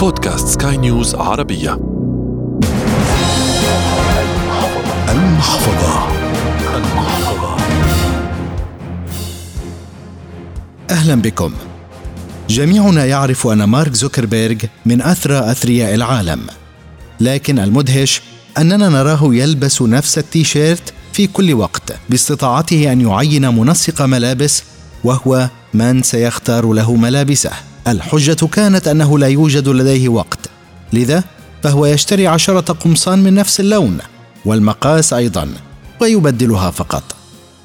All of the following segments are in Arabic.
بودكاست سكاي نيوز عربية. المحفظة. المحفظة. أهلا بكم. جميعنا يعرف أن مارك زوكربيرغ من أثرى أثرياء العالم. لكن المدهش أننا نراه يلبس نفس التيشيرت في كل وقت باستطاعته أن يعين منسق ملابس وهو من سيختار له ملابسه. الحجة كانت أنه لا يوجد لديه وقت. لذا فهو يشتري عشرة قمصان من نفس اللون والمقاس أيضا ويبدلها فقط.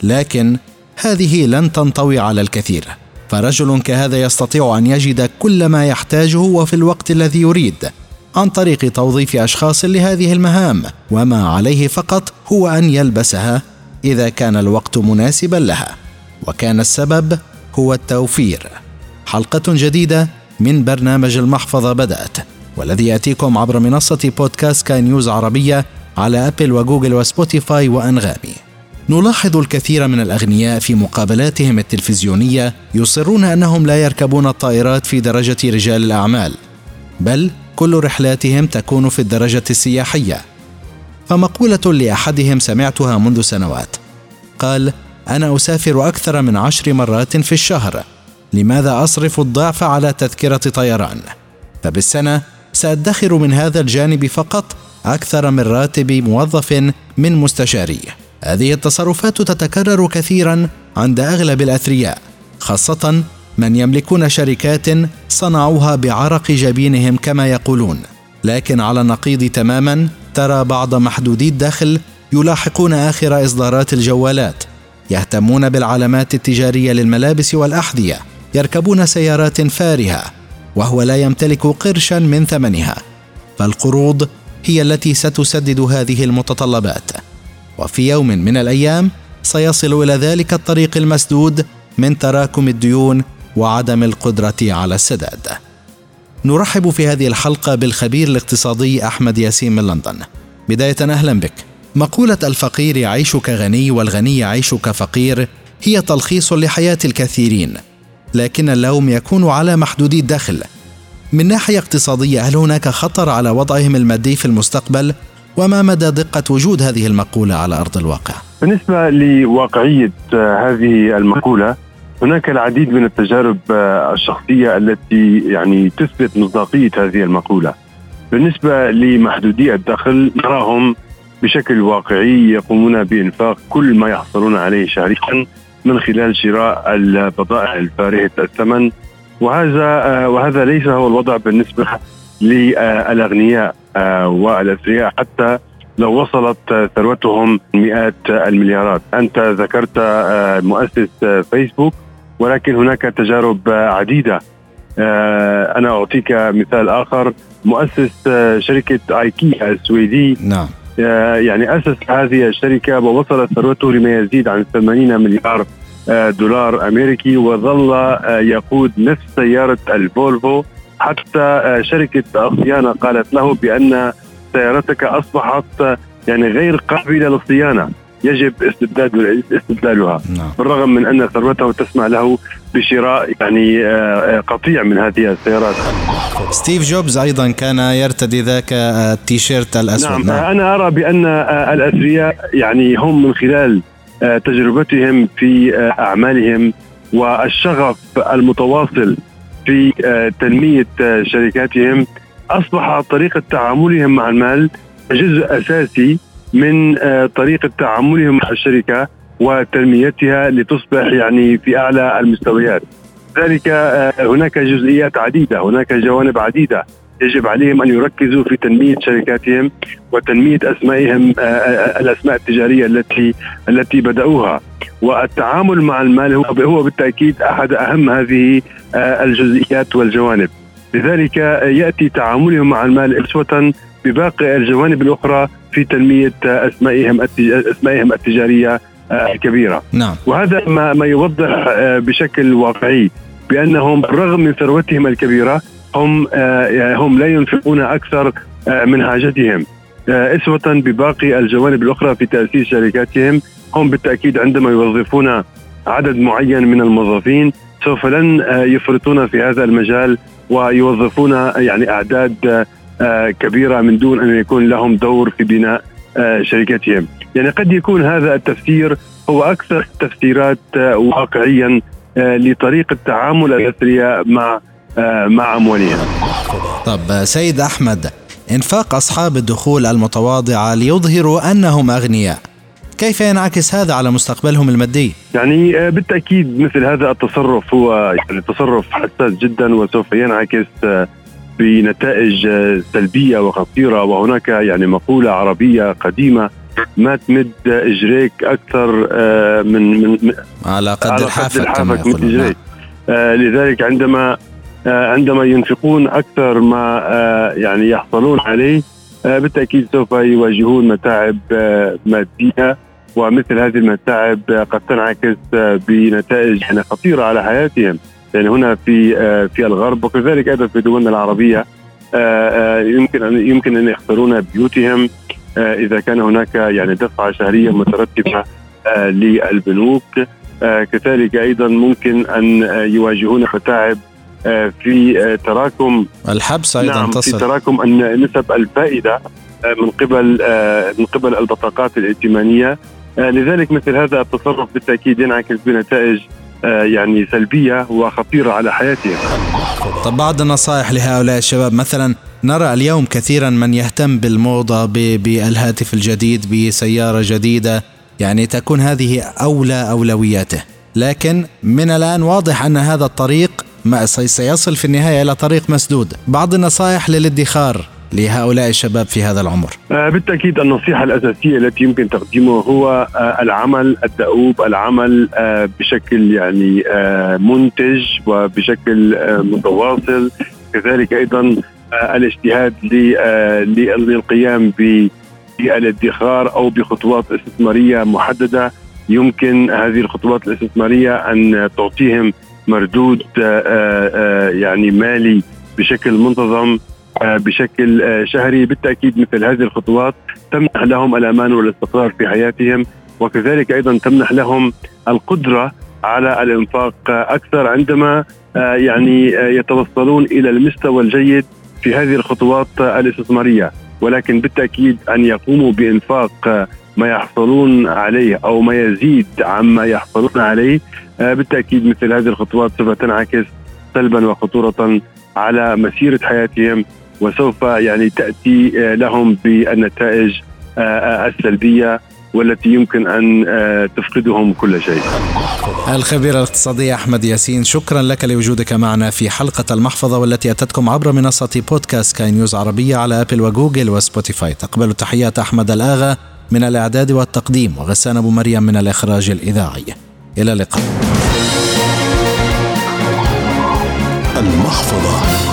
لكن هذه لن تنطوي على الكثير. فرجل كهذا يستطيع أن يجد كل ما يحتاجه وفي الوقت الذي يريد عن طريق توظيف أشخاص لهذه المهام. وما عليه فقط هو أن يلبسها إذا كان الوقت مناسبا لها. وكان السبب هو التوفير. حلقة جديدة من برنامج المحفظة بدأت والذي يأتيكم عبر منصة بودكاست سكاي نيوز عربية على أبل وجوجل وسبوتيفاي وأنغامي. نلاحظ الكثير من الأغنياء في مقابلاتهم التلفزيونية يصرون أنهم لا يركبون الطائرات في درجة رجال الأعمال بل كل رحلاتهم تكون في الدرجة السياحية. فمقولة لأحدهم سمعتها منذ سنوات قال أنا أسافر أكثر من عشر مرات في الشهر. لماذا أصرف الضعف على تذكرة طيران؟ فبالسنة سأدخر من هذا الجانب فقط أكثر من راتب موظف من مستشاريه هذه التصرفات تتكرر كثيرا عند أغلب الأثرياء خاصة من يملكون شركات صنعوها بعرق جبينهم كما يقولون. لكن على النقيض تماما ترى بعض محدودي الدخل يلاحقون آخر إصدارات الجوالات يهتمون بالعلامات التجارية للملابس والأحذية. يركبون سيارات فارهة وهو لا يمتلك قرشا من ثمنها فالقروض هي التي ستسدد هذه المتطلبات وفي يوم من الأيام سيصل إلى ذلك الطريق المسدود من تراكم الديون وعدم القدرة على السداد. نرحب في هذه الحلقة بالخبير الاقتصادي أحمد ياسين من لندن. بداية أهلا بك. مقولة الفقير يعيش كغني والغني يعيش كفقير هي تلخيص لحياة الكثيرين. لكن اللوم يكون على محدودي الدخل. من ناحية اقتصادية هل هناك خطر على وضعهم المادي في المستقبل وما مدى دقة وجود هذه المقولة على أرض الواقع؟ بالنسبة لواقعية هذه المقولة هناك العديد من التجارب الشخصية التي يعني تثبت مصداقية هذه المقولة بالنسبة لمحدودي الدخل نراهم بشكل واقعي يقومون بإنفاق كل ما يحصلون عليه شهريا من خلال شراء البضائع الفارهة الثمن. وهذا وهذا ليس هو الوضع بالنسبة للأغنياء آه، والأثرياء. حتى لو وصلت ثروتهم مئات المليارات. أنت ذكرت آه، مؤسس فيسبوك ولكن هناك تجارب عديدة. آه، أنا أعطيك مثال آخر. مؤسس شركة آيكيا السويدي. نعم. يعني اسس هذه الشركة ووصلت ثروته لما يزيد عن 80 مليار دولار أمريكي وظل يقود نفس سيارة الفولفو. حتى آه، شركة الصيانة قالت له بأن سيارتك أصبحت آه، يعني غير قابلة للصيانة. يجب استبداد استبدالها. نعم. بالرغم من أن ثروته تسمح له بشراء يعني آه، قطيع من هذه السيارات. ستيف جوبز أيضا كان يرتدي ذاك التيشيرت الأسود نعم, نعم. أنا أرى بأن الاثرياء يعني هم من خلال تجربتهم في أعمالهم والشغف المتواصل في تنمية آه، شركاتهم أصبح طريقة تعاملهم مع المال جزء أساسي من طريقة تعاملهم مع الشركة وتنميتها لتصبح يعني في أعلى المستويات. ذلك هناك جزئيات عديدة، هناك جوانب عديدة يجب عليهم أن يركزوا في تنمية شركاتهم وتنمية أسمائهم الأسماء التجارية التي التي بدأوها. والتعامل مع المال هو بالتأكيد أحد أهم هذه آه، الجزئيات والجوانب. لذلك يأتي تعاملهم مع المال أسوة بباقي الجوانب الأخرى في تنمية أسمائهم أسمائهم التجارية آه، الكبيرة. نعم. وهذا ما ما يوضح آه، بشكل واقعي. بأنهم بالرغم من ثروتهم الكبيرة هم هم لا ينفقون أكثر من حاجتهم. اسوه بباقي الجوانب الأخرى في تأسيس شركاتهم هم بالتأكيد عندما يوظفون عدد معين من الموظفين سوف لن آه، يفرطون في هذا المجال ويوظفون يعني أعداد كبيرة من دون أن يكون لهم دور في بناء شركتهم. يعني قد يكون هذا التفسير هو أكثر التفسيرات واقعيا لطريقه تعامل الأثرياء مع مع اموالهم طب سيد أحمد إنفاق أصحاب الدخول المتواضعة ليظهروا أنهم أغنياء. كيف ينعكس هذا على مستقبلهم المادي؟ يعني آه، بالتأكيد مثل هذا التصرف هو يعني تصرف حساس جدا وسوف ينعكس آه، بنتائج آه، سلبية وخطيرة. وهناك يعني مقولة عربية قديمة ما تمد إجريك أكثر من من على قد الحافك كما يقولون. نعم. لذلك عندما عندما ينفقون أكثر ما يعني يحصلون عليه بالتأكيد سوف يواجهون متاعب مادية ومثل هذه المتاعب قد تنعكس بنتائج يعني خطيرة على حياتهم. يعني هنا في في الغرب وكذلك أيضا في دولنا العربية يمكن ان يمكن أن يخسرون بيوتهم إذا كان هناك يعني دفعة شهرية مترتبة للبنوك كذلك أيضا ممكن أن يواجهون متاعب في تراكم الحبس أيضا نعم تصل. في تراكم أن نسب الفائدة من قبل من قبل البطاقات الائتمانية آه، لذلك مثل هذا التصرف بالتأكيد ينعكس بنتائج آه، يعني سلبية وخطيرة على حياتهم. طب بعض النصائح لهؤلاء الشباب مثلا نرى اليوم كثيرا من يهتم بالموضة بالهاتف الجديد بسيارة جديدة يعني تكون هذه أولى أولوياته. لكن من الآن واضح أن هذا الطريق ما سيصل في النهاية إلى طريق مسدود. بعض النصائح للادخار. لهؤلاء الشباب في هذا العمر؟ آه، بالتأكيد النصيحة الأساسية التي يمكن تقديمه هو آه، العمل الدؤوب، العمل آه، بشكل يعني منتج وبشكل متواصل، كذلك أيضا الاجتهاد للقيام بالادخار أو بخطوات استثمارية محددة. يمكن هذه الخطوات الاستثمارية أن تعطيهم مردود يعني مالي بشكل منتظم. بشكل آه، شهري. بالتأكيد مثل هذه الخطوات تمنح لهم الأمان والاستقرار في حياتهم وكذلك أيضا تمنح لهم القدرة على الإنفاق. أكثر عندما آه، يعني يتوصلون إلى المستوى الجيد في هذه الخطوات الاستثمارية. ولكن بالتأكيد أن يقوموا بإنفاق ما يحصلون عليه أو ما يزيد عما يحصلون عليه بالتأكيد مثل هذه الخطوات سوف تنعكس سلبا وخطورة على مسيرة حياتهم وسوف يعني تأتي آه، لهم بالنتائج آه، آه، السلبية والتي يمكن أن تفقدهم كل شيء. الخبير الاقتصادي أحمد ياسين شكرا لك لوجودك معنا في حلقة المحفظة والتي أتتكم عبر منصة بودكاست سكاي نيوز عربية على آبل وجوجل وسبوتيفاي. تقبلوا تحيات أحمد الآغا من الإعداد والتقديم وغسان أبو مريم من الإخراج الإذاعي. إلى اللقاء. المحفظة